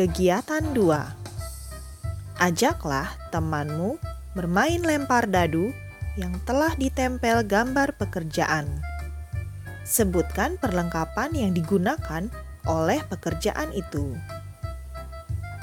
Kegiatan 2 Ajaklah temanmu bermain lempar dadu yang telah ditempel gambar pekerjaan. Sebutkan perlengkapan yang digunakan oleh pekerjaan itu.